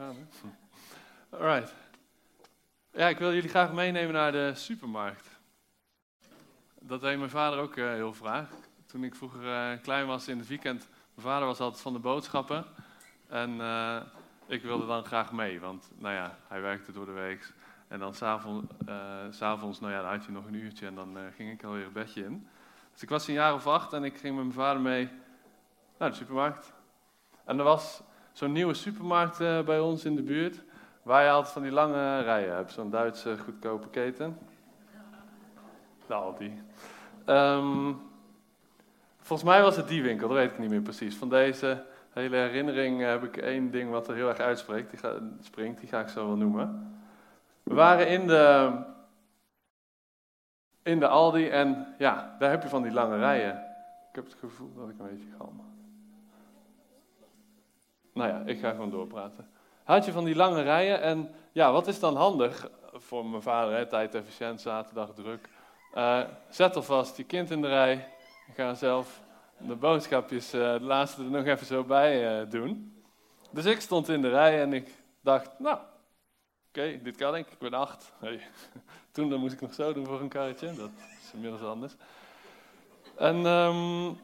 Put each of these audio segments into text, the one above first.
gaan. Alright. Ja, ik wil jullie graag meenemen naar de supermarkt. Dat deed mijn vader ook uh, heel graag. Toen ik vroeger uh, klein was in het weekend, mijn vader was altijd van de boodschappen. En uh, ik wilde dan graag mee, want nou ja, hij werkte door de week. En dan s'avonds, avonds, nou ja, dan had je nog een uurtje en dan ging ik alweer een bedje in. Dus ik was een jaar of acht en ik ging met mijn vader mee naar de supermarkt. En er was zo'n nieuwe supermarkt bij ons in de buurt. Waar je altijd van die lange rijen hebt. Zo'n Duitse goedkope keten. Nou, die. Um, volgens mij was het die winkel, dat weet ik niet meer precies. Van deze hele herinnering heb ik één ding wat er heel erg uitspreekt. Die ga, springt, die ga ik zo wel noemen. We waren in de, in de Aldi en ja, daar heb je van die lange rijen. Ik heb het gevoel dat ik een beetje galm. Nou ja, ik ga gewoon doorpraten had je van die lange rijen. En ja, wat is dan handig voor mijn vader, hè, tijd efficiënt, zaterdag druk. Uh, zet alvast je kind in de rij. Ga zelf de boodschapjes, uh, de laatste er nog even zo bij uh, doen. Dus ik stond in de rij en ik dacht, nou, oké, dit kan ik, ik ben acht. Toen dan moest ik nog zo doen voor een karretje, dat is inmiddels anders. En um,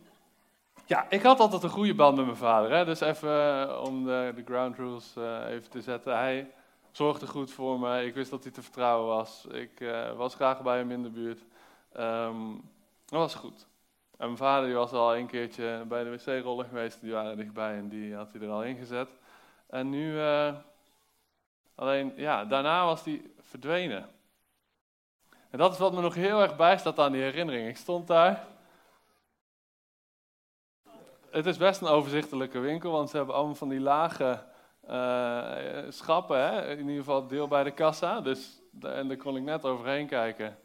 ja, ik had altijd een goede band met mijn vader. Hè? Dus even eh, om de, de ground rules uh, even te zetten. Hij zorgde goed voor me. Ik wist dat hij te vertrouwen was. Ik uh, was graag bij hem in de buurt. Um, dat was goed. En mijn vader die was al een keertje bij de wc-rollen geweest. Die waren dichtbij en die had hij er al ingezet. En nu, alleen ja, daarna was hij verdwenen. En dat is wat me nog heel erg bijstaat aan die herinnering. Ik stond daar het is best een overzichtelijke winkel, want ze hebben allemaal van die lage uh, schappen, hè? in ieder geval deel bij de kassa. Dus, en daar kon ik net overheen kijken.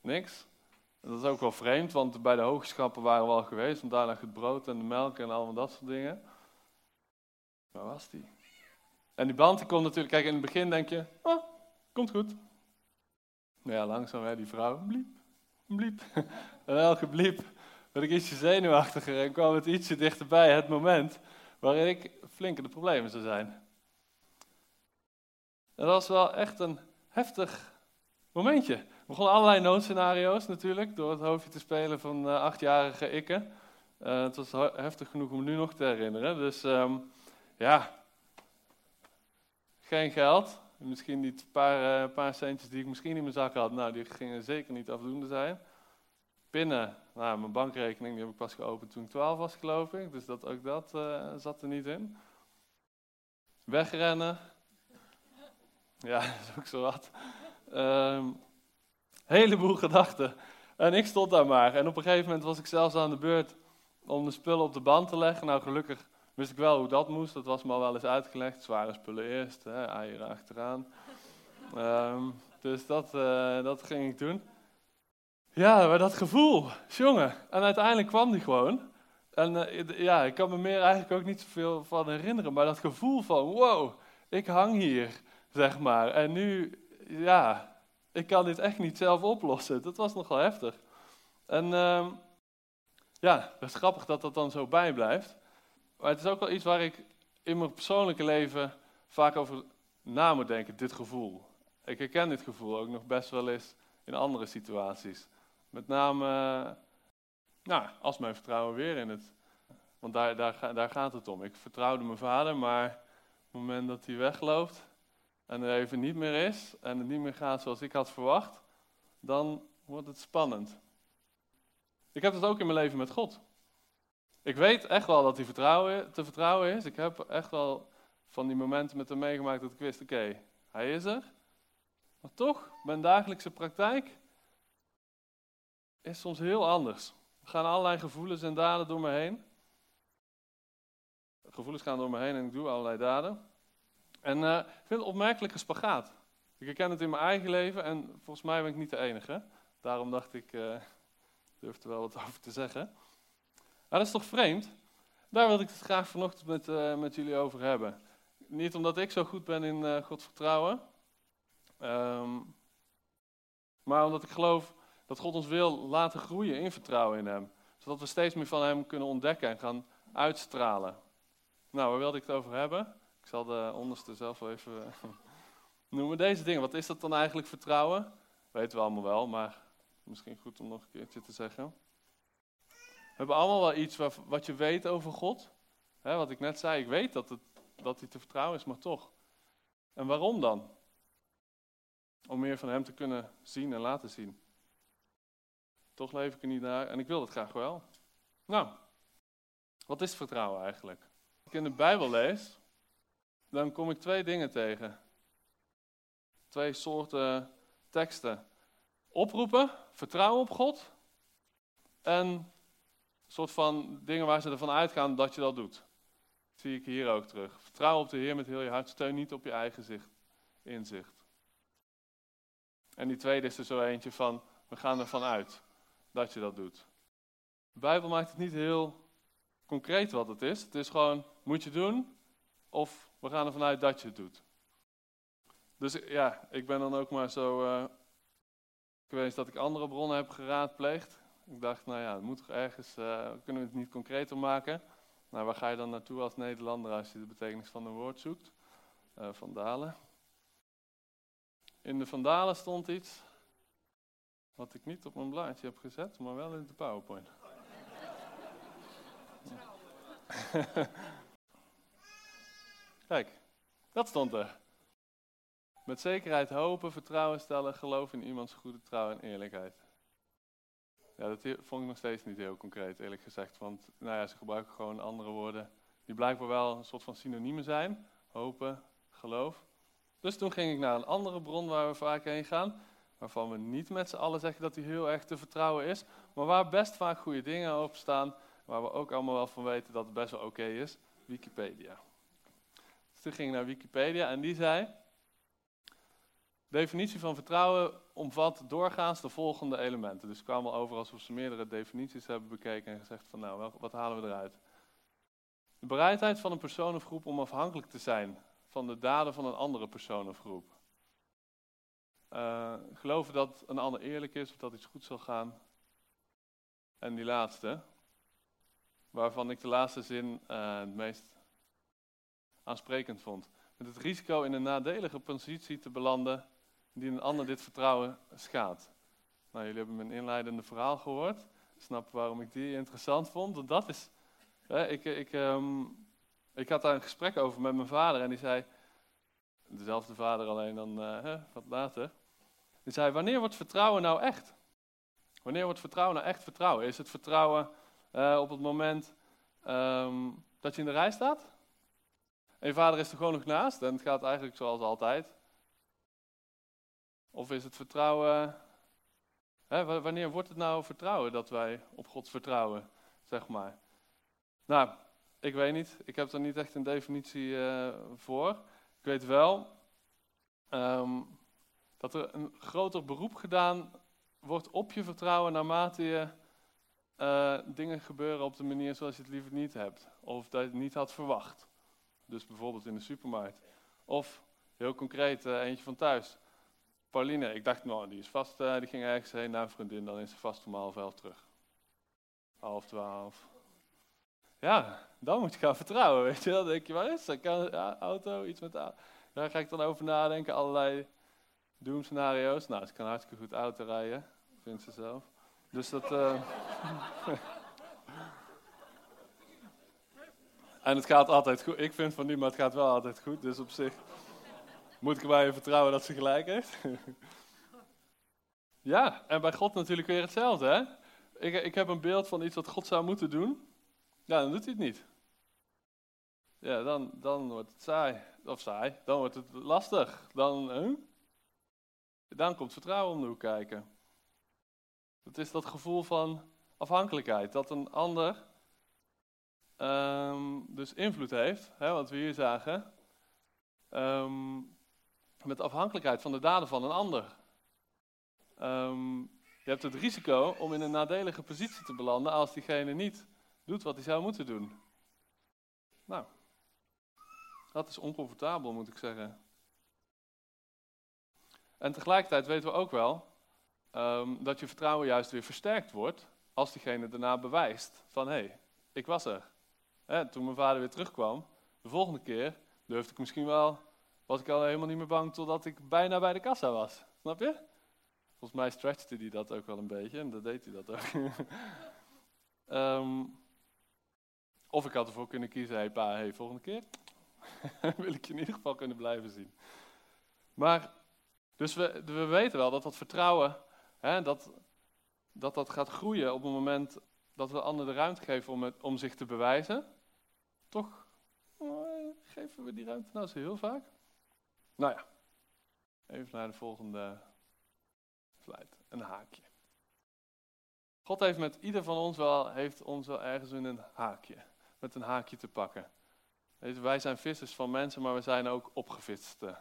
Niks. Dat is ook wel vreemd, want bij de hoge schappen waren we al geweest, want daar lag het brood en de melk en allemaal dat soort dingen. Waar was die? En die band komt natuurlijk, kijk in het begin denk je, oh, komt goed. Maar ja, langzaam hè, die vrouw, bliep, bliep. en elke bliep werd ik ietsje zenuwachtiger en kwam het ietsje dichterbij het moment waarin ik flink in de problemen zou zijn. Dat was wel echt een heftig momentje. Er begonnen allerlei noodscenario's natuurlijk, door het hoofdje te spelen van uh, achtjarige ikke. Uh, het was heftig genoeg om nu nog te herinneren. Dus um, ja, geen geld. Misschien die paar, uh, paar centjes die ik misschien in mijn zak had, nou die gingen zeker niet afdoende zijn. Pinnen nou, mijn bankrekening die heb ik pas geopend toen ik 12 was, geloof ik. Dus dat, ook dat uh, zat er niet in. Wegrennen. Ja, dat is ook zo wat. Um, heleboel gedachten. En ik stond daar maar. En op een gegeven moment was ik zelfs aan de beurt om de spullen op de band te leggen. Nou, gelukkig wist ik wel hoe dat moest. Dat was me al wel eens uitgelegd. Zware spullen eerst, hè, eieren achteraan. Um, dus dat, uh, dat ging ik doen. Ja, maar dat gevoel, jongen. En uiteindelijk kwam die gewoon. En uh, ja, ik kan me meer eigenlijk ook niet zoveel van herinneren. Maar dat gevoel van, wow, ik hang hier, zeg maar. En nu, ja, ik kan dit echt niet zelf oplossen. Dat was nogal heftig. En uh, ja, het is grappig dat dat dan zo bijblijft. Maar het is ook wel iets waar ik in mijn persoonlijke leven vaak over na moet denken, dit gevoel. Ik herken dit gevoel ook nog best wel eens in andere situaties. Met name, nou, als mijn vertrouwen weer in het. Want daar, daar, daar gaat het om. Ik vertrouwde mijn vader, maar op het moment dat hij wegloopt en er even niet meer is en het niet meer gaat zoals ik had verwacht, dan wordt het spannend. Ik heb het ook in mijn leven met God. Ik weet echt wel dat hij vertrouwen, te vertrouwen is. Ik heb echt wel van die momenten met hem meegemaakt dat ik wist, oké, hij is er. Maar toch, mijn dagelijkse praktijk is soms heel anders. Er gaan allerlei gevoelens en daden door me heen. Gevoelens gaan door me heen en ik doe allerlei daden. En uh, ik vind het een spagaat. Ik herken het in mijn eigen leven en volgens mij ben ik niet de enige. Daarom dacht ik, uh, durf er wel wat over te zeggen. Maar dat is toch vreemd? Daar wil ik het graag vanochtend met, uh, met jullie over hebben. Niet omdat ik zo goed ben in God vertrouwen, um, maar omdat ik geloof dat God ons wil laten groeien in vertrouwen in Hem. Zodat we steeds meer van Hem kunnen ontdekken en gaan uitstralen. Nou, waar wilde ik het over hebben? Ik zal de onderste zelf wel even noemen. Deze dingen, wat is dat dan eigenlijk vertrouwen? Weten we allemaal wel, maar misschien goed om nog een keertje te zeggen. We hebben allemaal wel iets wat, wat je weet over God. wat ik net zei, ik weet dat, het, dat hij te vertrouwen is, maar toch. En waarom dan? Om meer van hem te kunnen zien en laten zien. Toch leef ik er niet naar en ik wil dat graag wel. Nou, wat is vertrouwen eigenlijk? Als ik in de Bijbel lees, dan kom ik twee dingen tegen. Twee soorten teksten. Oproepen, vertrouwen op God. En een soort van dingen waar ze ervan uitgaan dat je dat doet. Dat zie ik hier ook terug. Vertrouw op de Heer met heel je hart. Steun niet op je eigen zicht, inzicht. En die tweede is er zo eentje van, we gaan ervan uit dat je dat doet. De Bijbel maakt het niet heel concreet wat het is. Het is gewoon, moet je doen, of we gaan ervan uit dat je het doet. Dus ja, ik ben dan ook maar zo uh, geweest dat ik andere bronnen heb geraadpleegd. Ik dacht, nou ja, het moet ergens, uh, kunnen we het niet concreter maken? Nou, waar ga je dan naartoe als Nederlander als je de betekenis van een woord zoekt? Uh, Vandalen. In de Vandalen stond iets wat ik niet op mijn blaadje heb gezet, maar wel in de PowerPoint. Kijk, dat stond er. Met zekerheid hopen, vertrouwen stellen, geloof in iemands goede trouw en eerlijkheid. Ja, dat vond ik nog steeds niet heel concreet, eerlijk gezegd. Want nou ja, ze gebruiken gewoon andere woorden die blijkbaar wel een soort van synoniemen zijn. Hopen, geloof. Dus toen ging ik naar een andere bron waar we vaak heen gaan. Waarvan we niet met z'n allen zeggen dat die heel erg te vertrouwen is. Maar waar best vaak goede dingen op staan. Waar we ook allemaal wel van weten dat het best wel oké is. Wikipedia. Dus toen ging ik naar Wikipedia en die zei... De definitie van vertrouwen omvat doorgaans de volgende elementen. Dus het kwam al over alsof ze meerdere definities hebben bekeken en gezegd van nou, wat halen we eruit? De bereidheid van een persoon of groep om afhankelijk te zijn van de daden van een andere persoon of groep. Uh, geloven dat een ander eerlijk is of dat iets goed zal gaan. En die laatste, waarvan ik de laatste zin uh, het meest aansprekend vond. Met het risico in een nadelige positie te belanden die een ander dit vertrouwen schaadt. Nou, jullie hebben mijn inleidende verhaal gehoord. Snap waarom ik die interessant vond. Want dat is. Hè, ik, ik, um, ik had daar een gesprek over met mijn vader en die zei. Dezelfde vader, alleen dan uh, wat later. Die zei: Wanneer wordt vertrouwen nou echt? Wanneer wordt vertrouwen nou echt vertrouwen? Is het vertrouwen uh, op het moment um, dat je in de rij staat? En je vader is er gewoon nog naast en het gaat eigenlijk zoals altijd. Of is het vertrouwen. Hè, wanneer wordt het nou vertrouwen dat wij op God vertrouwen, zeg maar? Nou, ik weet niet. Ik heb er niet echt een definitie uh, voor. Ik weet wel um, dat er een groter beroep gedaan wordt op je vertrouwen naarmate je uh, dingen gebeuren op de manier zoals je het liever niet hebt. Of dat je het niet had verwacht. Dus bijvoorbeeld in de supermarkt. Of heel concreet, uh, eentje van thuis. Pauline, ik dacht, nou, die is vast, uh, die ging ergens heen naar een vriendin, dan is ze vast om half elf terug. Half twaalf. Ja, dan moet je gaan vertrouwen, weet je wel. Denk je, waar is ze? Kan, ja, auto, iets met. Daar ga ik dan over nadenken, allerlei doemscenario's. Nou, ze kan hartstikke goed auto rijden, vindt ze zelf. Dus dat... Uh... en het gaat altijd goed. Ik vind van niet, maar het gaat wel altijd goed. Dus op zich moet ik erbij vertrouwen dat ze gelijk heeft. ja, en bij God natuurlijk weer hetzelfde. Hè? Ik, ik heb een beeld van iets wat God zou moeten doen. Ja, dan doet hij het niet. Ja, dan, dan wordt het saai. Of saai, dan wordt het lastig. Dan, huh? Dan komt vertrouwen om de hoek kijken. Het is dat gevoel van afhankelijkheid. Dat een ander um, dus invloed heeft, hè, wat we hier zagen. Um, met afhankelijkheid van de daden van een ander. Um, je hebt het risico om in een nadelige positie te belanden als diegene niet doet wat hij zou moeten doen. Nou, dat is oncomfortabel, moet ik zeggen. En tegelijkertijd weten we ook wel um, dat je vertrouwen juist weer versterkt wordt als diegene daarna bewijst van hé, hey, ik was er. Hè, toen mijn vader weer terugkwam, de volgende keer durfde ik misschien wel, was ik al helemaal niet meer bang totdat ik bijna bij de kassa was. Snap je? Volgens mij stretchte hij dat ook wel een beetje en dat deed hij dat ook. Ehm, of ik had ervoor kunnen kiezen, hey pa, hey, volgende keer wil ik je in ieder geval kunnen blijven zien. Maar, dus we, we weten wel dat dat vertrouwen, hè, dat, dat dat gaat groeien op het moment dat we anderen de ruimte geven om, om zich te bewijzen. Toch eh, geven we die ruimte nou zo heel vaak? Nou ja, even naar de volgende slide. Een haakje. God heeft met ieder van ons wel, heeft ons wel ergens in een haakje. Met een haakje te pakken. Wij zijn vissers van mensen, maar we zijn ook opgeviste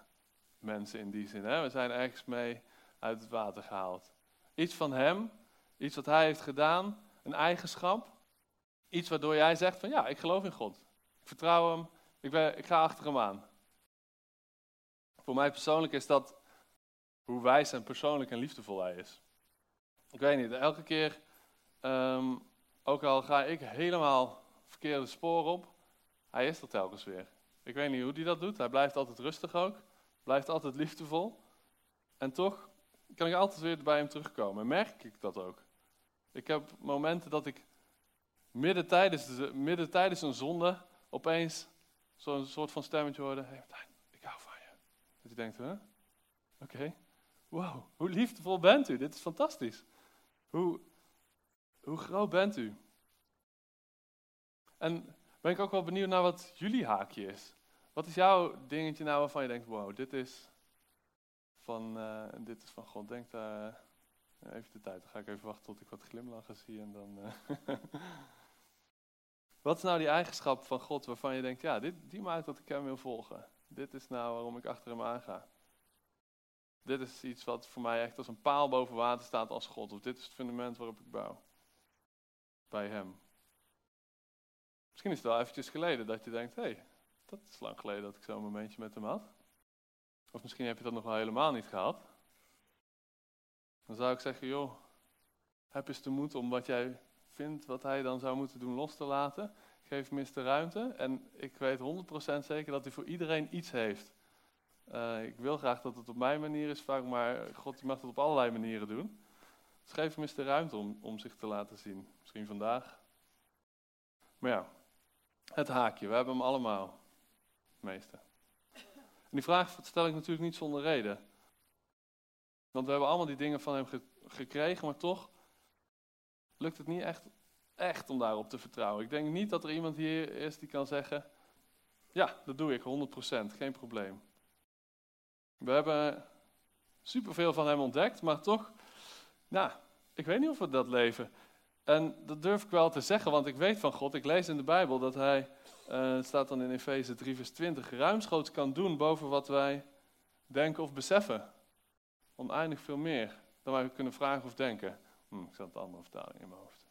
mensen in die zin. Hè? We zijn ergens mee uit het water gehaald. Iets van hem, iets wat hij heeft gedaan, een eigenschap. Iets waardoor jij zegt van ja, ik geloof in God. Ik vertrouw hem, ik, ben, ik ga achter hem aan. Voor mij persoonlijk is dat hoe wijs en persoonlijk en liefdevol hij is. Ik weet niet, elke keer, ehm, ook al ga ik helemaal verkeerde sporen op, hij is er telkens weer. Ik weet niet hoe hij dat doet, hij blijft altijd rustig ook, blijft altijd liefdevol. En toch kan ik altijd weer bij hem terugkomen. Merk ik dat ook. Ik heb momenten dat ik midden tijdens, de, midden tijdens een zonde opeens zo'n soort van stemmetje hoorde. Hey ik hou van je. Dat je denkt, hè? Oké. Wow, hoe liefdevol bent u? Dit is fantastisch. Hoe, hoe groot bent u? En ben ik ook wel benieuwd naar wat jullie haakje is. Wat is jouw dingetje nou waarvan je denkt, wow, dit is van, uh, dit is van God. Denk daar uh, even de tijd. Dan ga ik even wachten tot ik wat glimlachen zie en dan... Uh, wat is nou die eigenschap van God waarvan je denkt, ja, dit, die maakt dat ik hem wil volgen. Dit is nou waarom ik achter hem aanga. Dit is iets wat voor mij echt als een paal boven water staat als God. Of dit is het fundament waarop ik bouw. Bij hem. Misschien is het wel eventjes geleden dat je denkt, hé, hey, dat is lang geleden dat ik zo'n momentje met hem had. Of misschien heb je dat nog wel helemaal niet gehad. Dan zou ik zeggen, joh, heb eens de moed om wat jij vindt, wat hij dan zou moeten doen, los te laten. Geef hem eens de ruimte. En ik weet 100% zeker dat hij voor iedereen iets heeft. Uh, ik wil graag dat het op mijn manier is vaak, maar God mag het op allerlei manieren doen. Dus geef hem eens de ruimte om, om zich te laten zien. Misschien vandaag. Maar ja, het haakje, we hebben hem allemaal. Meeste. En die vraag stel ik natuurlijk niet zonder reden. Want we hebben allemaal die dingen van hem gekregen, maar toch lukt het niet echt, echt om daarop te vertrouwen. Ik denk niet dat er iemand hier is die kan zeggen, ja, dat doe ik, 100%, geen probleem. We hebben superveel van hem ontdekt, maar toch, nou, ik weet niet of we dat leven. En dat durf ik wel te zeggen, want ik weet van God, ik lees in de Bijbel dat hij, uh, staat dan in Efeze 3 vers 20, ruimschoots kan doen boven wat wij denken of beseffen. Oneindig veel meer dan wij kunnen vragen of denken. Hm, ik zat de andere vertaling in mijn hoofd.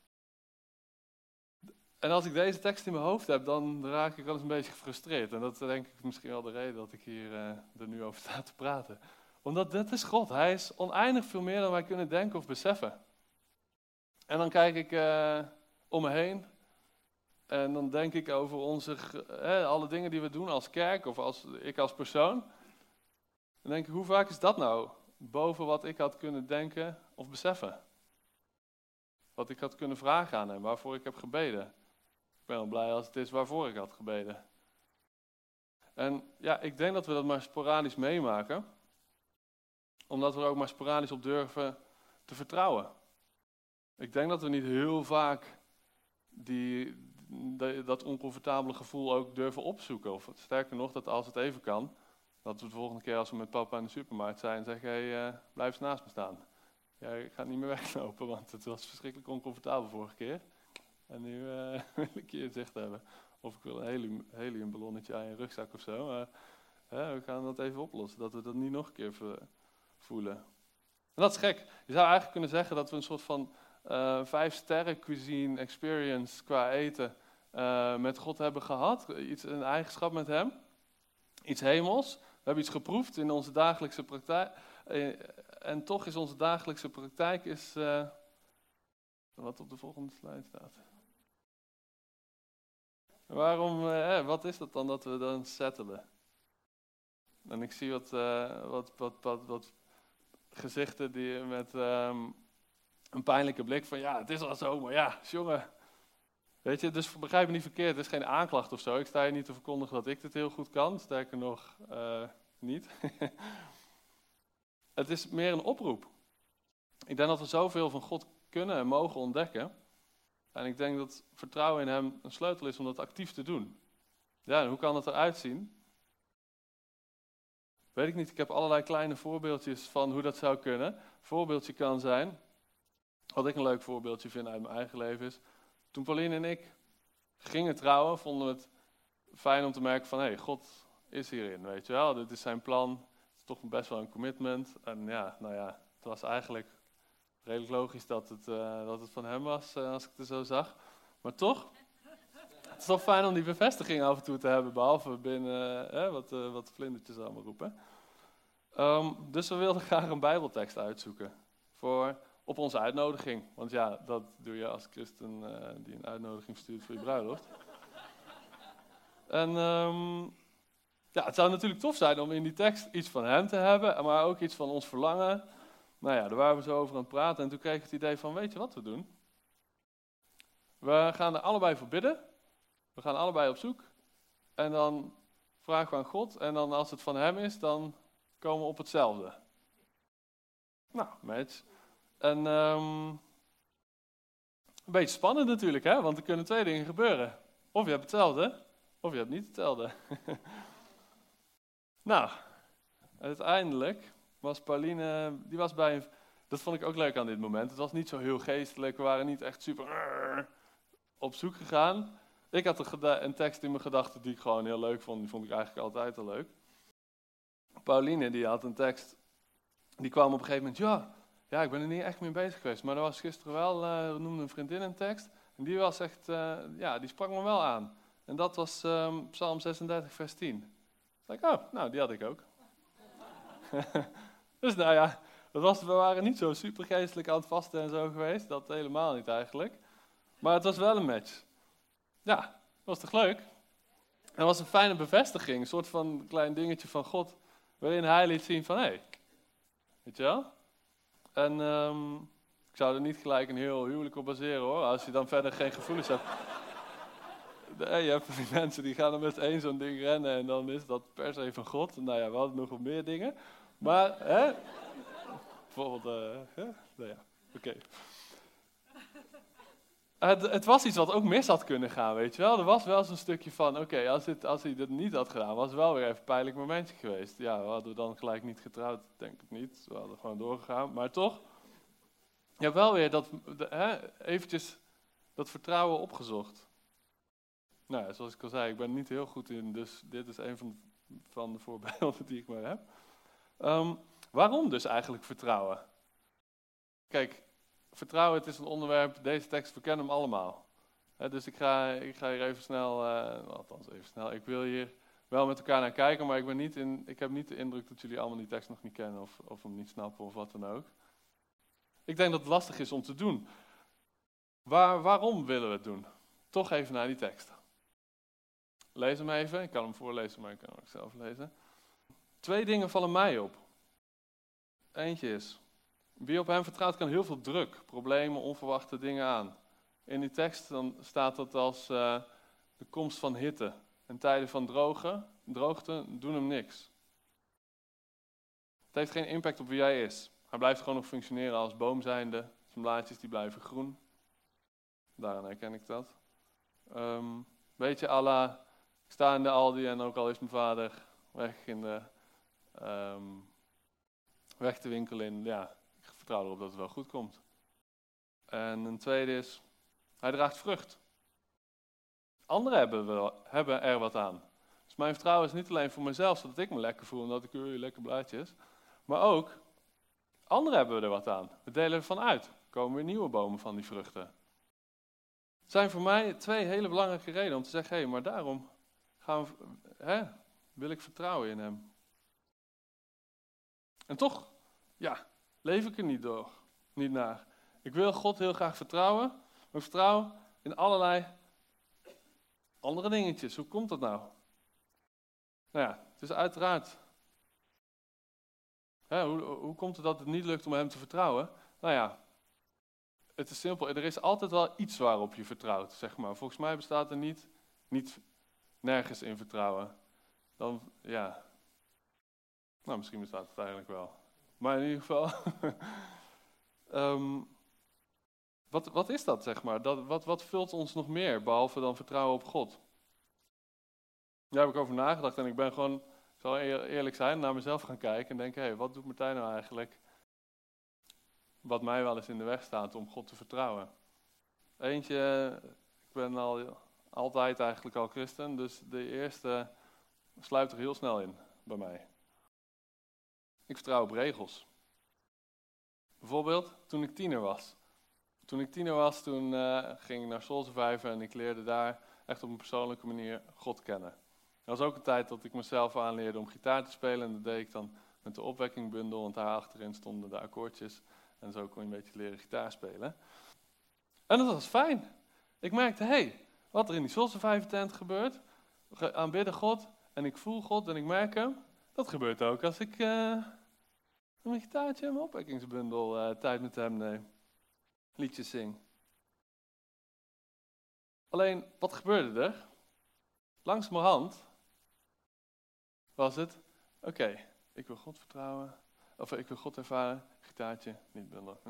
En als ik deze tekst in mijn hoofd heb, dan raak ik wel eens een beetje gefrustreerd. En dat is denk ik misschien wel de reden dat ik hier uh, er nu over sta te praten. Omdat dat is God. Hij is oneindig veel meer dan wij kunnen denken of beseffen. En dan kijk ik uh, om me heen. En dan denk ik over onze, alle dingen die we doen als kerk of als, ik als persoon. Dan denk ik, hoe vaak is dat nou boven wat ik had kunnen denken of beseffen? Wat ik had kunnen vragen aan hem, waarvoor ik heb gebeden. Ik ben wel blij als het is waarvoor ik had gebeden. En ja, ik denk dat we dat maar sporadisch meemaken. Omdat we er ook maar sporadisch op durven te vertrouwen. Ik denk dat we niet heel vaak die, dat oncomfortabele gevoel ook durven opzoeken. Of sterker nog, dat als het even kan, dat we de volgende keer als we met papa in de supermarkt zijn, zeggen: hey, uh, blijf eens naast me staan. Ja, ik ga niet meer weglopen, want het was verschrikkelijk oncomfortabel vorige keer. En nu uh, wil ik je zicht hebben. Of ik wil een helium, heliumballonnetje aan je rugzak of zo. Maar we gaan dat even oplossen, dat we dat niet nog een keer voelen. En dat is gek. Je zou eigenlijk kunnen zeggen dat we een soort van uh, vijf sterren cuisine experience qua eten uh, met God hebben gehad. Iets, een eigenschap met Hem. Iets hemels. We hebben iets geproefd in onze dagelijkse praktijk. Uh, en toch is onze dagelijkse praktijk is, wat op de volgende slide staat. Waarom, wat is dat dan dat we dan settelen? En ik zie wat, wat, wat, wat, wat gezichten die met um, een pijnlijke blik van ja, het is al zo, maar ja, jongen. Weet je, dus begrijp me niet verkeerd, het is geen aanklacht of zo. Ik sta hier niet te verkondigen dat ik dit heel goed kan, sterker nog uh, niet. het is meer een oproep. Ik denk dat we zoveel van God kunnen en mogen ontdekken. En ik denk dat vertrouwen in Hem een sleutel is om dat actief te doen. Ja, en hoe kan dat eruit zien? Weet ik niet, ik heb allerlei kleine voorbeeldjes van hoe dat zou kunnen. Een voorbeeldje kan zijn, wat ik een leuk voorbeeldje vind uit mijn eigen leven is, toen Pauline en ik gingen trouwen, vonden we het fijn om te merken van, hé, hey, God is hierin, weet je wel. Dit is zijn plan, het is toch best wel een commitment. En ja, nou ja, het was eigenlijk redelijk logisch dat het, uh, dat het van hem was, uh, als ik het zo zag. Maar toch, het is wel fijn om die bevestiging af en toe te hebben, behalve binnen uh, wat, wat de vlindertjes allemaal roepen. Um, dus we wilden graag een bijbeltekst uitzoeken voor, op onze uitnodiging. Want ja, dat doe je als christen die een uitnodiging stuurt voor je bruiloft. en um, ja, het zou natuurlijk tof zijn om in die tekst iets van hem te hebben, maar ook iets van ons verlangen nou ja, daar waren we zo over aan het praten en toen kreeg ik het idee van, weet je wat we doen? We gaan er allebei voor bidden. We gaan allebei op zoek. En dan vragen we aan God. En dan als het van hem is, dan komen we op hetzelfde. Nou, match. En um, een beetje spannend natuurlijk, hè? Want er kunnen twee dingen gebeuren. Of je hebt hetzelfde, of je hebt niet hetzelfde. nou, uiteindelijk was Pauline, die was bij een, dat vond ik ook leuk aan dit moment. Het was niet zo heel geestelijk, we waren niet echt super op zoek gegaan. Ik had een, een tekst in mijn gedachten die ik gewoon heel leuk vond, die vond ik eigenlijk altijd al leuk. Pauline, die had een tekst, die kwam op een gegeven moment, ja, ja, ik ben er niet echt mee bezig geweest, maar er was gisteren wel, uh, noemde een vriendin een tekst, en die was echt, uh, ja, die sprak me wel aan. En dat was um, Psalm 36, vers 10. Ik oh, nou, die had ik ook. Dus nou ja, dat was, we waren niet zo super geestelijk aan het vasten en zo geweest. Dat helemaal niet eigenlijk. Maar het was wel een match. Ja, was toch leuk? En het was een fijne bevestiging. Een soort van klein dingetje van God. Waarin hij liet zien van, hé, hey, weet je wel? En um, ik zou er niet gelijk een heel huwelijk op baseren hoor. Als je dan verder geen gevoelens hebt. Nee, je hebt die mensen die gaan dan met één zo'n ding rennen en dan is dat per se van God. Nou ja, we hadden nog wat meer dingen. Maar, hè? Bijvoorbeeld, uh, hè? Nou ja, oké. Het, het, was iets wat ook mis had kunnen gaan, weet je wel. Er was wel zo'n stukje van, oké, als, als hij dit niet had gedaan, was het wel weer even een pijnlijk momentje geweest. Ja, we hadden dan gelijk niet getrouwd, denk ik niet. We hadden gewoon doorgegaan, maar toch. Hebt wel weer dat, hè, eventjes dat vertrouwen opgezocht. Nou, zoals ik al zei, ik ben niet heel goed in, dus dit is een van, van de voorbeelden die ik maar heb. Um, waarom dus eigenlijk vertrouwen? Kijk, vertrouwen, het is een onderwerp, deze tekst, we kennen hem allemaal. dus ik ga, ik ga hier even snel, uh, althans even snel, ik wil hier wel met elkaar naar kijken, maar ik, ben niet in, ik heb niet de indruk dat jullie allemaal die tekst nog niet kennen of, of hem niet snappen of wat dan ook. Ik denk dat het lastig is om te doen. Waar, waarom willen we het doen? Toch even naar die tekst. Lees hem even, ik kan hem voorlezen, maar ik kan ook zelf lezen. Twee dingen vallen mij op. Eentje is, wie op hem vertrouwt kan heel veel druk, problemen, onverwachte dingen aan. In die tekst dan staat dat als uh, de komst van hitte en tijden van droge, droogte doen hem niks. Het heeft geen impact op wie hij is. Hij blijft gewoon nog functioneren als boom zijnde. Zijn blaadjes die blijven groen. Daaraan herken ik dat. Um, beetje alla, ik sta in de Aldi en ook al is mijn vader weg in de um, weg te winkelen in, ja, vertrouw erop dat het wel goed komt. En een tweede is, hij draagt vrucht. Anderen hebben, wel, hebben er wat aan. Dus mijn vertrouwen is niet alleen voor mezelf, zodat ik me lekker voel omdat ik u lekker blaadjes. Maar ook, anderen hebben er wat aan. We delen ervan uit. Er komen weer nieuwe bomen van die vruchten. Het zijn voor mij twee hele belangrijke redenen om te zeggen, hé, hey, maar daarom gaan we, hè, wil ik vertrouwen in hem. En toch, ja, leef ik er niet door, niet naar. Ik wil God heel graag vertrouwen, maar ik vertrouw in allerlei andere dingetjes. Hoe komt dat nou? Nou ja, het is uiteraard hoe, hoe komt het dat het niet lukt om hem te vertrouwen? Nou ja, het is simpel. Er is altijd wel iets waarop je vertrouwt, zeg maar. Volgens mij bestaat er niet, niet nergens in vertrouwen. Dan, ja. Nou, misschien bestaat het eigenlijk wel. Maar in ieder geval. um, wat, wat is dat, zeg maar? Dat, wat, wat vult ons nog meer, behalve dan vertrouwen op God? Daar heb ik over nagedacht en ik ben gewoon, ik zal eerlijk zijn, naar mezelf gaan kijken en denken, hé, hey, wat doet Martijn nou eigenlijk? Wat mij wel eens in de weg staat om God te vertrouwen. Eentje, ik ben al altijd eigenlijk al christen, dus de eerste sluit er heel snel in bij mij. Ik vertrouw op regels. Bijvoorbeeld toen ik tiener was. Toen ik tiener was, toen uh, ging ik naar Soul Survivor en ik leerde daar echt op een persoonlijke manier God kennen. Dat was ook een tijd dat ik mezelf aanleerde om gitaar te spelen en dat deed ik dan met de opwekkingbundel, want daar achterin stonden de akkoordjes en zo kon je een beetje leren gitaar spelen. En dat was fijn. Ik merkte, hé, hey, wat er in die Soul Survivor tent gebeurt, aanbidden God en ik voel God en ik merk hem, dat gebeurt ook als ik uh, mijn gitaartje en mijn opwekkingsbundel uh, tijd met hem neem liedjes zing. Alleen, wat gebeurde er? Langzamerhand was het, oké, ik wil God vertrouwen, of ik wil God ervaren, gitaartje, liedbundel. Op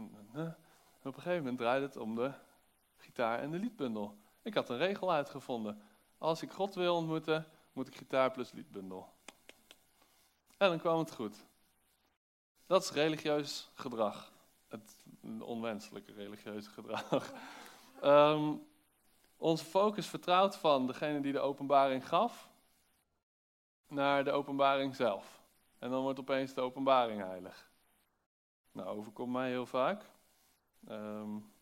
een gegeven moment draaide het om de gitaar en de liedbundel. Ik had een regel uitgevonden. Als ik God wil ontmoeten, moet ik gitaar plus liedbundel. En dan kwam het goed. Dat is religieus gedrag het onwenselijke religieuze gedrag. um, onze focus vertrouwt van degene die de openbaring gaf naar de openbaring zelf. En dan wordt opeens de openbaring heilig. Nou, overkomt mij heel vaak. Um,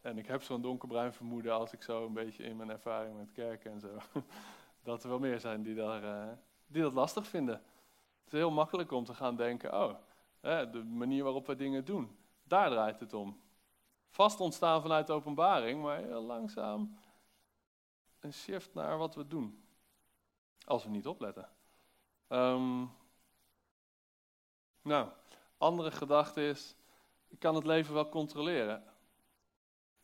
en ik heb zo'n donkerbruin vermoeden als ik zo een beetje in mijn ervaring met kerken en zo. dat er wel meer zijn die, daar, uh, die dat lastig vinden. Is heel makkelijk om te gaan denken, oh, de manier waarop we dingen doen. Daar draait het om. Vast ontstaan vanuit de openbaring, maar heel langzaam een shift naar wat we doen. Als we niet opletten. Um, nou, andere gedachte is, ik kan het leven wel controleren.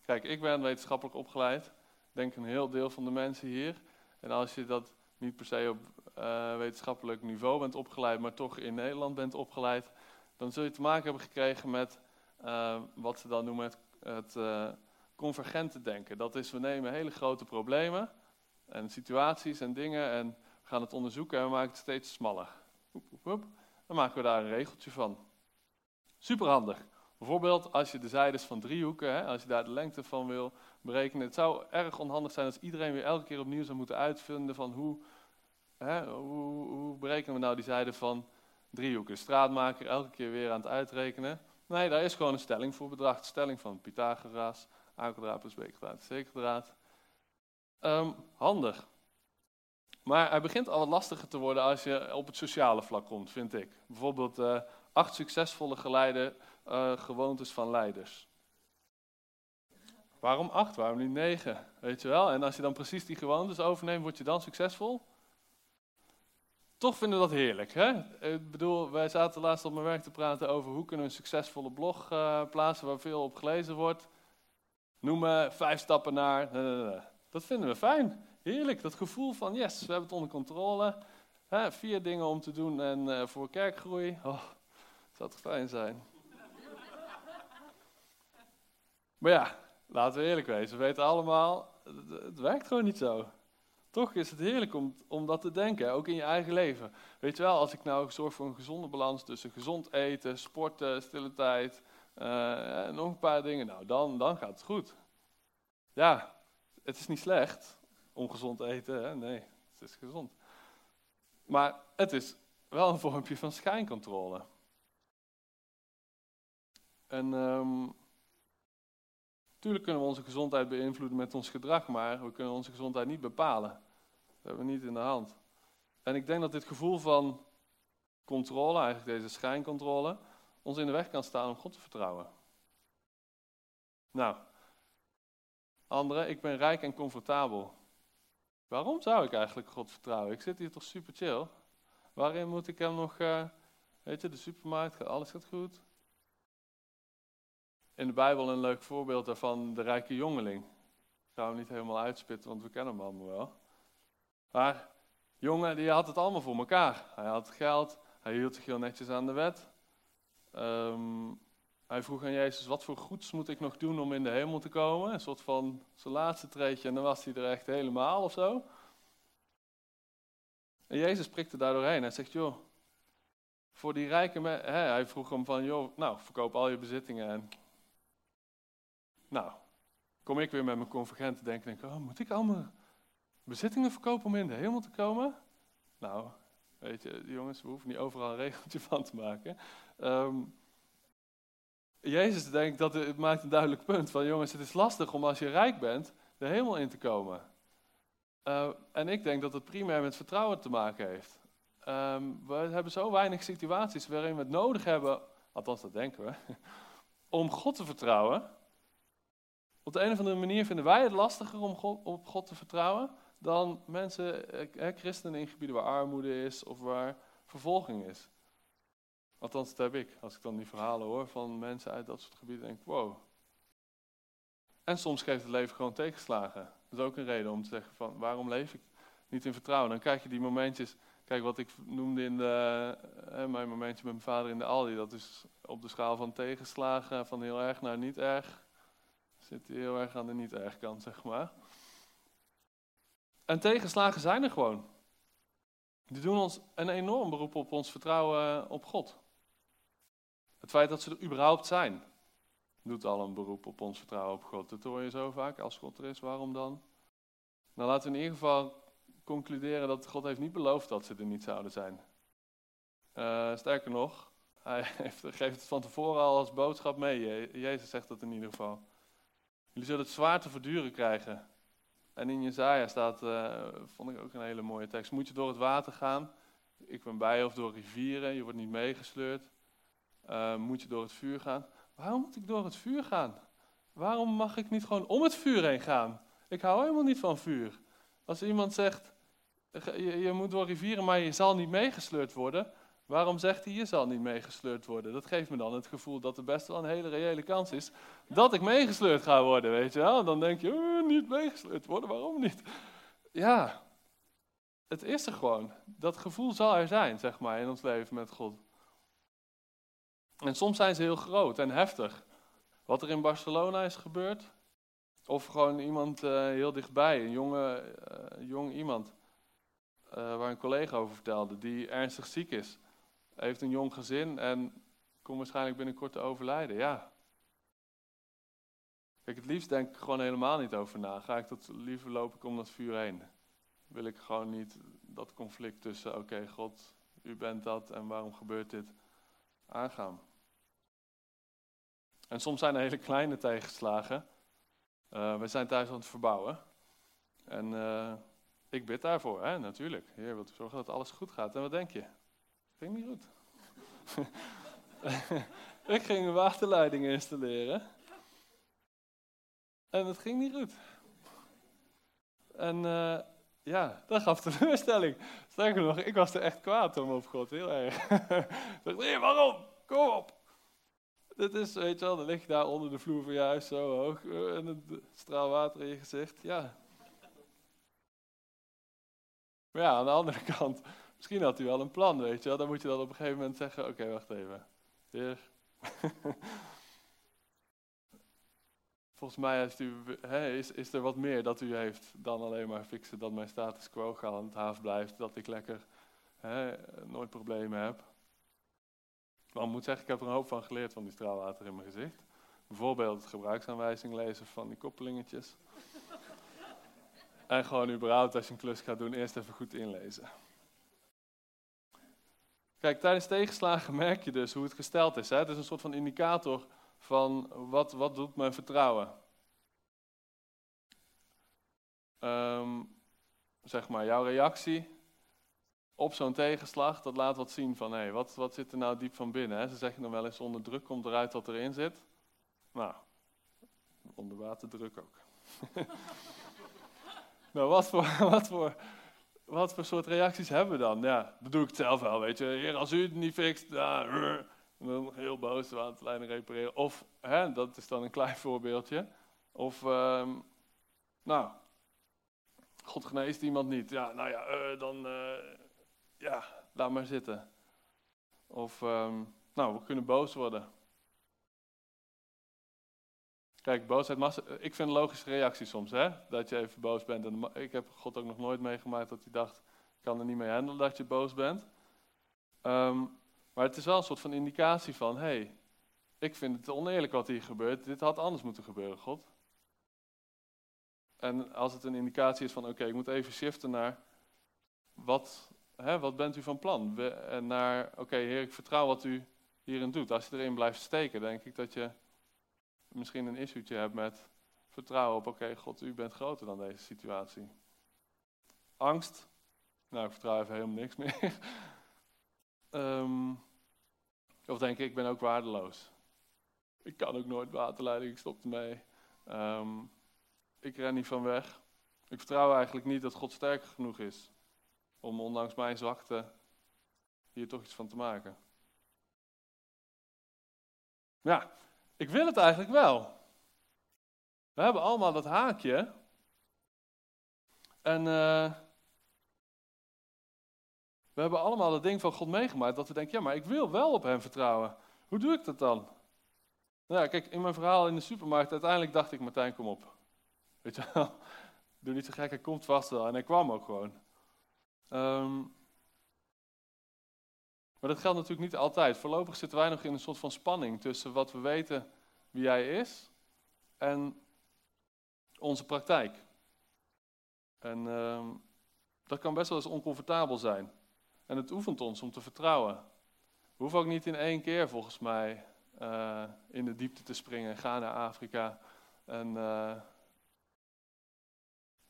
Kijk, ik ben wetenschappelijk opgeleid. Denk een heel deel van de mensen hier. En als je dat niet per se op uh, wetenschappelijk niveau bent opgeleid, maar toch in Nederland bent opgeleid, dan zul je te maken hebben gekregen met uh, wat ze dan noemen het, het uh, convergente denken. Dat is, we nemen hele grote problemen en situaties en dingen en we gaan het onderzoeken en we maken het steeds smaller. Dan maken we daar een regeltje van. Superhandig. Bijvoorbeeld als je de zijdes van driehoeken, hè, als je daar de lengte van wil berekenen. Het zou erg onhandig zijn als iedereen weer elke keer opnieuw zou moeten uitvinden van hoe, hoe, berekenen we nou die zijde van driehoeken. Straatmaker elke keer weer aan het uitrekenen. Nee, daar is gewoon een stelling voor bedacht. Stelling van Pythagoras, a kwadraat plus b kwadraat c kwadraat. Um, handig. Maar hij begint al wat lastiger te worden als je op het sociale vlak komt, vind ik. Bijvoorbeeld uh, acht succesvolle geleide uh, gewoontes van leiders. Waarom acht? Waarom niet negen? Weet je wel? En als je dan precies die gewoontes overneemt, word je dan succesvol? Toch vinden we dat heerlijk. Hè? Ik bedoel, wij zaten laatst op mijn werk te praten over hoe kunnen we een succesvolle blog uh, plaatsen waar veel op gelezen wordt. Noemen vijf stappen naar. Dat vinden we fijn. Heerlijk. Dat gevoel van yes, we hebben het onder controle. Hè, vier dingen om te doen en uh, voor kerkgroei. Oh, zou toch fijn zijn. maar ja, laten we eerlijk wezen. We weten allemaal, het werkt gewoon niet zo. Toch is het heerlijk om, om dat te denken, ook in je eigen leven. Weet je wel, als ik nou zorg voor een gezonde balans tussen gezond eten, sporten, stille tijd, uh, en nog een paar dingen, nou dan, dan gaat het goed. Ja, het is niet slecht om gezond eten, hè? nee, het is gezond. Maar het is wel een vormpje van schijncontrole. En um, Tuurlijk kunnen we onze gezondheid beïnvloeden met ons gedrag, maar we kunnen onze gezondheid niet bepalen. Dat hebben we niet in de hand. En ik denk dat dit gevoel van controle, eigenlijk deze schijncontrole, ons in de weg kan staan om God te vertrouwen. Nou, anderen, ik ben rijk en comfortabel. Waarom zou ik eigenlijk God vertrouwen? Ik zit hier toch super chill. Waarin moet ik hem nog uh, Weet je, de supermarkt, alles gaat goed. In de Bijbel een leuk voorbeeld daarvan, de rijke jongeling. Ik ga hem niet helemaal uitspitten, want we kennen hem allemaal wel. Maar jongen, die had het allemaal voor elkaar. Hij had geld, hij hield zich heel netjes aan de wet. Ehm, hij vroeg aan Jezus, wat voor goeds moet ik nog doen om in de hemel te komen? Een soort van zijn laatste treetje en dan was hij er echt helemaal of zo. En Jezus prikte daar doorheen. Hij zegt, joh, voor die rijke mensen, hij vroeg hem van, joh, nou, verkoop al je bezittingen en... Nou, kom ik weer met mijn convergente denken, denk, oh, moet ik allemaal bezittingen verkopen om in de hemel te komen? Nou, weet je, jongens, we hoeven niet overal een regeltje van te maken. Um, Jezus denkt dat het maakt een duidelijk punt van, jongens, het is lastig om als je rijk bent de hemel in te komen. Uh, en ik denk dat het primair met vertrouwen te maken heeft. Um, we hebben zo weinig situaties waarin we het nodig hebben, althans dat denken we, om God te vertrouwen. Op de een of andere manier vinden wij het lastiger om op God te vertrouwen dan mensen, eh, christenen in gebieden waar armoede is of waar vervolging is. Althans, dat heb ik. Als ik dan die verhalen hoor van mensen uit dat soort gebieden, denk ik, wow. En soms geeft het leven gewoon tegenslagen. Dat is ook een reden om te zeggen van, waarom leef ik niet in vertrouwen? Dan krijg je die momentjes, kijk wat ik noemde in de, mijn momentje met mijn vader in de Aldi. Dat is op de schaal van tegenslagen, van heel erg naar niet erg. Zit heel erg aan de niet erg kant, zeg maar. En tegenslagen zijn er gewoon. Die doen ons een enorm beroep op ons vertrouwen op God. Het feit dat ze er überhaupt zijn, doet al een beroep op ons vertrouwen op God. Dat hoor je zo vaak. Als God er is, waarom dan? Nou, laten we in ieder geval concluderen dat God heeft niet beloofd dat ze er niet zouden zijn. Uh, sterker nog, hij heeft, geeft het van tevoren al als boodschap mee. Jezus zegt dat in ieder geval. Jullie zullen het zwaar te verduren krijgen. En in Jezaja staat, uh, vond ik ook een hele mooie tekst. Moet je door het water gaan? Ik ben bij of door rivieren, je wordt niet meegesleurd. Uh, moet je door het vuur gaan? Waarom moet ik door het vuur gaan? Waarom mag ik niet gewoon om het vuur heen gaan? Ik hou helemaal niet van vuur. Als iemand zegt, je, je moet door rivieren, maar je zal niet meegesleurd worden. Waarom zegt hij, je zal niet meegesleurd worden? Dat geeft me dan het gevoel dat er best wel een hele reële kans is dat ik meegesleurd ga worden, weet je wel. Dan denk je, oh, niet meegesleurd worden, waarom niet? Ja, het is er gewoon. Dat gevoel zal er zijn, zeg maar, in ons leven met God. En soms zijn ze heel groot en heftig. Wat er in Barcelona is gebeurd, of gewoon iemand uh, heel dichtbij, een jonge, uh, jong iemand, waar een collega over vertelde, die ernstig ziek is. Heeft een jong gezin en komt waarschijnlijk binnenkort te overlijden. Ja. Kijk, het liefst denk ik gewoon helemaal niet over na. Ga ik dat liever loop ik om dat vuur heen. Wil ik gewoon niet dat conflict tussen, oké, God, u bent dat en waarom gebeurt dit, aangaan. En soms zijn er hele kleine tegenslagen. Uh, we zijn thuis aan het verbouwen. En uh, ik bid daarvoor, hè, natuurlijk. Heer, wilt u zorgen dat alles goed gaat. En wat denk je? Ging niet goed. ik ging een waterleiding installeren. En het ging niet goed. En uh, ja, dat gaf teleurstelling. Sterker nog, ik was er echt kwaad om op God, heel erg. ik dacht, nee, waarom? Kom op. Dit is, weet je wel, dan lig je daar onder de vloer van je huis zo hoog. Eh, en een straal water in je gezicht. Ja. Maar ja, aan de andere kant, misschien had hij wel een plan, weet je wel. Dan moet je dan op een gegeven moment zeggen, oké, wacht even. Heer. Volgens mij u, is, is er wat meer dat u heeft dan alleen maar fixen dat mijn status quo gehandhaafd blijft. Dat ik lekker nooit problemen heb. Maar ik moet zeggen, ik heb er een hoop van geleerd van die straalwater in mijn gezicht. Bijvoorbeeld het gebruiksaanwijzing lezen van die koppelingetjes. en gewoon überhaupt als je een klus gaat doen, eerst even goed inlezen. Kijk, tijdens tegenslagen merk je dus hoe het gesteld is. Hè? Het is een soort van indicator van wat, wat doet mijn vertrouwen. Um, zeg maar, jouw reactie op zo'n tegenslag, dat laat wat zien van, hé, hey, wat, wat zit er nou diep van binnen? Hè? Ze zeggen dan wel eens, onder druk komt eruit wat erin zit. Nou, onder waterdruk ook. nou, wat voor, wat voor wat voor soort reacties hebben we dan? Ja, doe ik het zelf wel, weet je. Heer, als u het niet fixt, ja, dan heel boos aan het lijnen repareren. Of, hè, dat is dan een klein voorbeeldje. Of, ehm, nou, God geneest iemand niet. Ja, nou ja, uh, dan, uh, ja, laat maar zitten. Of, um, nou, we kunnen boos worden. Kijk, boosheid, massa, ik vind een logische reactie soms, hè? Dat je even boos bent. En ik heb God ook nog nooit meegemaakt dat hij dacht, ik kan er niet mee handelen dat je boos bent. Um, maar het is wel een soort van indicatie van, hé, hey, ik vind het oneerlijk wat hier gebeurt. Dit had anders moeten gebeuren, God. En als het een indicatie is van, oké, ik moet even shiften naar, wat, hè, wat bent u van plan? en naar, oké, Heer, ik vertrouw wat u hierin doet. Als je erin blijft steken, denk ik dat je misschien een issue hebt met vertrouwen op, oké, God, u bent groter dan deze situatie. Angst, nou, ik vertrouw even helemaal niks meer. um, of denk ik, ik ben ook waardeloos. Ik kan ook nooit waterleiding, ik stop ermee. Um, ik ren niet van weg. Ik vertrouw eigenlijk niet dat God sterker genoeg is om ondanks mijn zwakte hier toch iets van te maken. Ja, ik wil het eigenlijk wel. We hebben allemaal dat haakje. En uh, we hebben allemaal dat ding van God meegemaakt dat we denken, ja, maar ik wil wel op Hem vertrouwen. Hoe doe ik dat dan? Nou, ja, kijk, in mijn verhaal in de supermarkt, uiteindelijk dacht ik, Martijn, kom op. Weet je wel, doe niet zo gek, hij komt vast wel. En hij kwam ook gewoon. Um, maar dat geldt natuurlijk niet altijd. Voorlopig zitten wij nog in een soort van spanning tussen wat we weten wie hij is en onze praktijk. En um, dat kan best wel eens oncomfortabel zijn. En het oefent ons om te vertrouwen. We hoeven ook niet in één keer, volgens mij, uh, in de diepte te springen. Ga naar Afrika en, uh,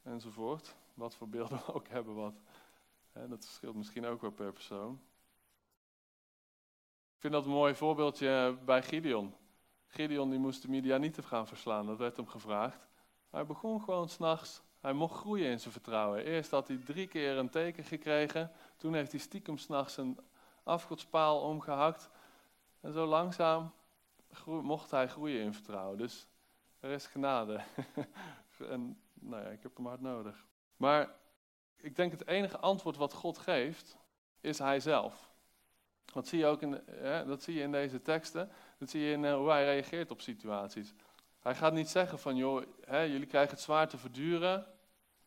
enzovoort. Wat voor beelden we ook hebben. Wat. Dat verschilt misschien ook wel per persoon. Ik vind dat een mooi voorbeeldje bij Gideon. Gideon die moest de Midianieten gaan verslaan, dat werd hem gevraagd. Hij begon gewoon s'nachts, hij mocht groeien in zijn vertrouwen. Eerst had hij drie keer een teken gekregen, toen heeft hij stiekem s'nachts een afgodspaal omgehakt. En zo langzaam mocht hij groeien in vertrouwen. Dus er is genade. en nou ja, ik heb hem hard nodig. Maar ik denk het enige antwoord wat God geeft, is hij zelf. Dat zie je ook in, dat zie je in deze teksten. Dat zie je in uh, hoe hij reageert op situaties. Hij gaat niet zeggen van, joh, hè, jullie krijgen het zwaar te verduren,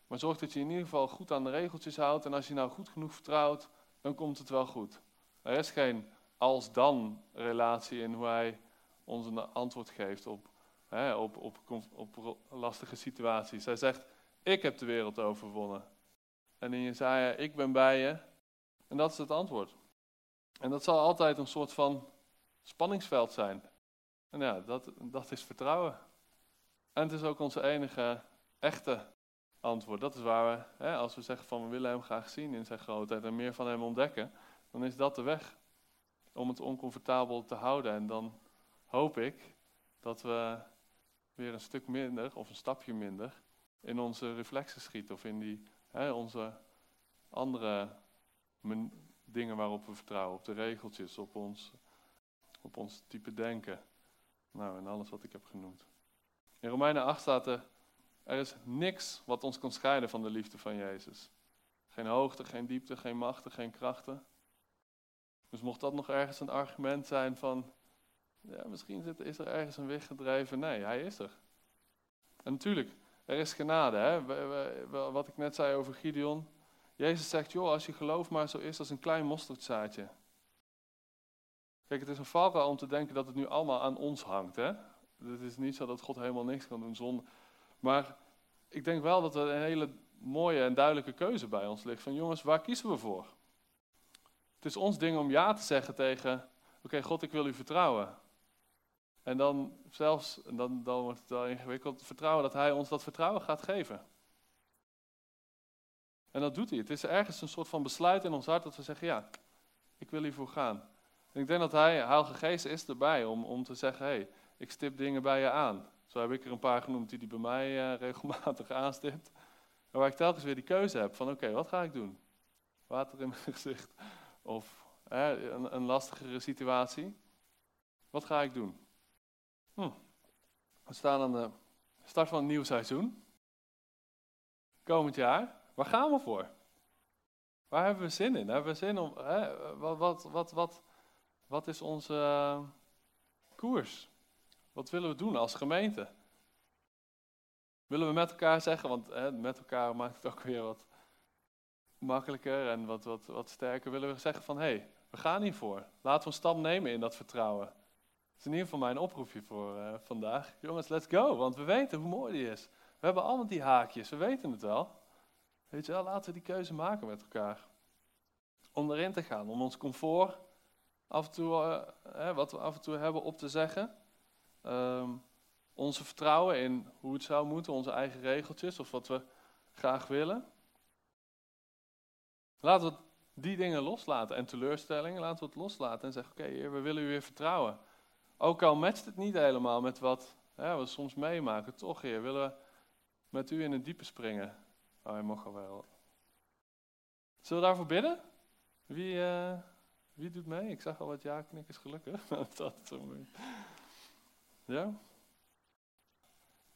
maar zorg dat je in ieder geval goed aan de regeltjes houdt. En als je nou goed genoeg vertrouwt, dan komt het wel goed. Er is geen als-dan relatie in hoe hij ons een antwoord geeft op, hè, op, op, op, lastige situaties. Hij zegt, ik heb de wereld overwonnen. En in Jezaja, ik ben bij je. En dat is het antwoord. En dat zal altijd een soort van spanningsveld zijn. En ja, dat, dat is vertrouwen. En het is ook onze enige echte antwoord. Dat is waar we, hè, als we zeggen van we willen hem graag zien in zijn grootheid en meer van hem ontdekken, dan is dat de weg om het oncomfortabel te houden. En dan hoop ik dat we weer een stuk minder of een stapje minder in onze reflexen schieten of in die, hè, onze andere dingen waarop we vertrouwen, op de regeltjes, op ons, op ons type denken. Nou, en alles wat ik heb genoemd. In Romeinen 8 staat er, er is niks wat ons kan scheiden van de liefde van Jezus. Geen hoogte, geen diepte, geen machten, geen krachten. Dus mocht dat nog ergens een argument zijn van, ja, misschien is er ergens een weg gedreven. Nee, hij is er. En natuurlijk, er is genade. Hè? Wat ik net zei over Gideon. Jezus zegt, joh, als je geloof maar zo is als een klein mosterdzaadje. Kijk, het is een valkuil om te denken dat het nu allemaal aan ons hangt. Hè? Het is niet zo dat God helemaal niks kan doen zonder... Maar ik denk wel dat er een hele mooie en duidelijke keuze bij ons ligt. Van jongens, waar kiezen we voor? Het is ons ding om ja te zeggen tegen... Oké, God, ik wil u vertrouwen. En dan zelfs, en dan, dan wordt het wel ingewikkeld, vertrouwen dat Hij ons dat vertrouwen gaat geven. En dat doet hij. Het is ergens een soort van besluit in ons hart dat we zeggen, ja, ik wil hiervoor gaan. En ik denk dat hij, Heilige Geest is erbij om, om te zeggen, hé, hey, ik stip dingen bij je aan. Zo heb ik er een paar genoemd die hij bij mij uh, regelmatig aanstipt. En waar ik telkens weer die keuze heb van oké, wat ga ik doen? Water in mijn gezicht of een, een, lastigere situatie. Wat ga ik doen? Hm. We staan aan de start van een nieuw seizoen. Komend jaar. Waar gaan we voor? Waar hebben we zin in? Hebben we zin om. Hè, wat, wat, wat, wat, wat is onze uh, koers? Wat willen we doen als gemeente? Willen we met elkaar zeggen, want hè, met elkaar maakt het ook weer wat makkelijker en wat, wat, wat sterker. Willen we zeggen van hé, hey, we gaan hiervoor. Laten we een stap nemen in dat vertrouwen. Dat is in ieder geval mijn oproepje voor uh, vandaag. Jongens, let's go, want we weten hoe mooi die is. We hebben allemaal die haakjes, we weten het wel. Weet je wel, laten we die keuze maken met elkaar. Om erin te gaan, om ons comfort af en toe, uh, wat we af en toe hebben op te zeggen. Um, onze vertrouwen in hoe het zou moeten, onze eigen regeltjes of wat we graag willen. Laten we die dingen loslaten en teleurstellingen, laten we het loslaten en zeggen: Oké, we willen u weer vertrouwen. Ook al matcht het niet helemaal met wat we soms meemaken, toch, Heer, willen we met u in het diepe springen. Oh, hij mag al wel. Zullen we daarvoor bidden? Wie, uh, wie doet mee? Ik zag al wat ja-knikkers, gelukkig. dat is zo mooi. Ja?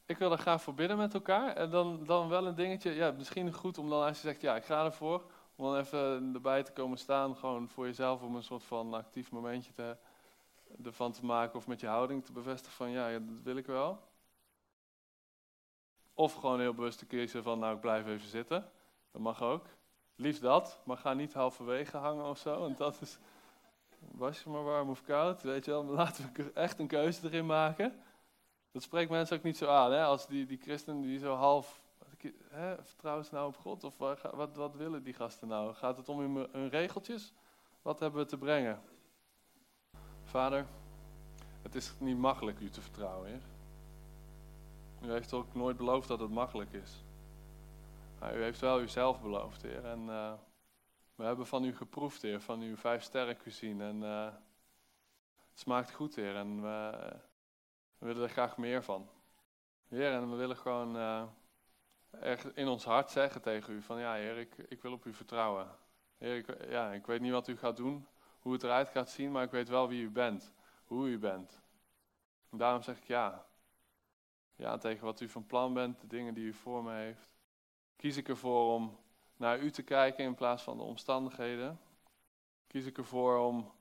Ik wil er graag voor bidden met elkaar. En dan, dan wel een dingetje, ja, misschien goed om dan als je zegt, ja, ik ga ervoor, om dan even erbij te komen staan, gewoon voor jezelf om een soort van actief momentje te, ervan te maken of met je houding te bevestigen van, ja, dat wil ik wel. Of gewoon heel bewust te kiezen van, nou, ik blijf even zitten. Dat mag ook. Liefst dat, maar ga niet halverwege hangen of zo, want dat is, was je maar warm of koud, weet je wel. Laten we echt een keuze erin maken. Dat spreekt mensen ook niet zo aan, hè? als die, die christen die zo half, hè, vertrouwen ze nou op God? Of wat, wat, willen die gasten nou? Gaat het om hun, hun regeltjes? Wat hebben we te brengen? Vader, het is niet makkelijk u te vertrouwen, Heer. U heeft ook nooit beloofd dat het makkelijk is. Maar u heeft wel uzelf beloofd, Heer. En uh, we hebben van u geproefd, Heer, van uw vijf sterren gezien. En uh, het smaakt goed, Heer. En we, we willen er graag meer van. Heer, en we willen gewoon uh, in ons hart zeggen tegen u van ja, Heer, ik, ik wil op u vertrouwen. Heer, ik, ja, ik weet niet wat u gaat doen, hoe het eruit gaat zien, maar ik weet wel wie u bent, hoe u bent. En daarom zeg ik ja. Ja, tegen wat u van plan bent, de dingen die u voor me heeft. Kies ik ervoor om naar u te kijken in plaats van de omstandigheden. Kies ik ervoor om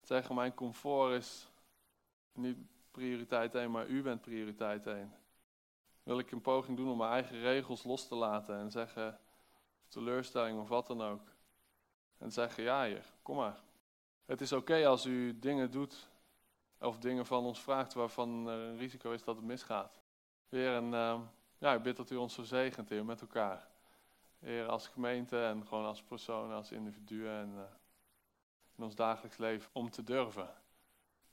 te zeggen, mijn comfort is niet prioriteit 1, maar u bent prioriteit 1. Wil ik een poging doen om mijn eigen regels los te laten en zeggen, teleurstelling of wat dan ook. En zeggen, ja hier, kom maar. Het is oké als u dingen doet of dingen van ons vraagt waarvan er een risico is dat het misgaat. Heer, en uh, ja, ik bid dat u ons zo zegent, Heer, met elkaar. Heer, als gemeente en gewoon als persoon, als individuen en uh, in ons dagelijks leven, om te durven.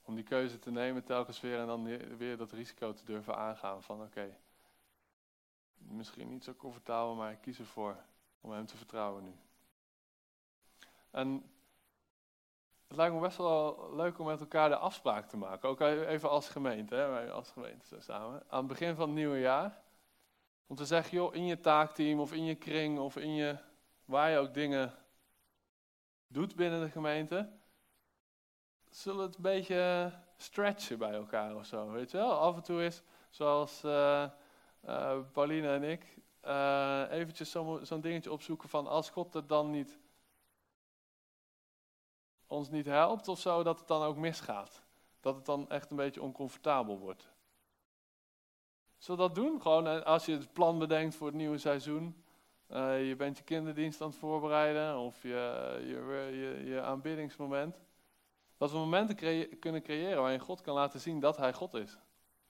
Om die keuze te nemen telkens weer en dan weer dat risico te durven aangaan van oké, misschien niet zo comfortabel, maar ik kies ervoor om hem te vertrouwen nu. En het lijkt me best wel leuk om met elkaar de afspraak te maken. Ook even als gemeente, hè, wij als gemeente samen. Aan het begin van het nieuwe jaar. Om te zeggen, joh, in je taakteam of in je kring of in je, waar je ook dingen doet binnen de gemeente zullen het een beetje stretchen bij elkaar of zo, weet je wel? Af en toe is, zoals uh, Pauline en ik, uh, eventjes zo'n dingetje opzoeken van als God het dan niet ons niet helpt of zo, dat het dan ook misgaat. Dat het dan echt een beetje oncomfortabel wordt. Zullen we dat doen? Gewoon als je het plan bedenkt voor het nieuwe seizoen. je bent je kinderdienst aan het voorbereiden of je, je, je, je aanbiddingsmoment. Dat we momenten kunnen creëren waarin God kan laten zien dat Hij God is.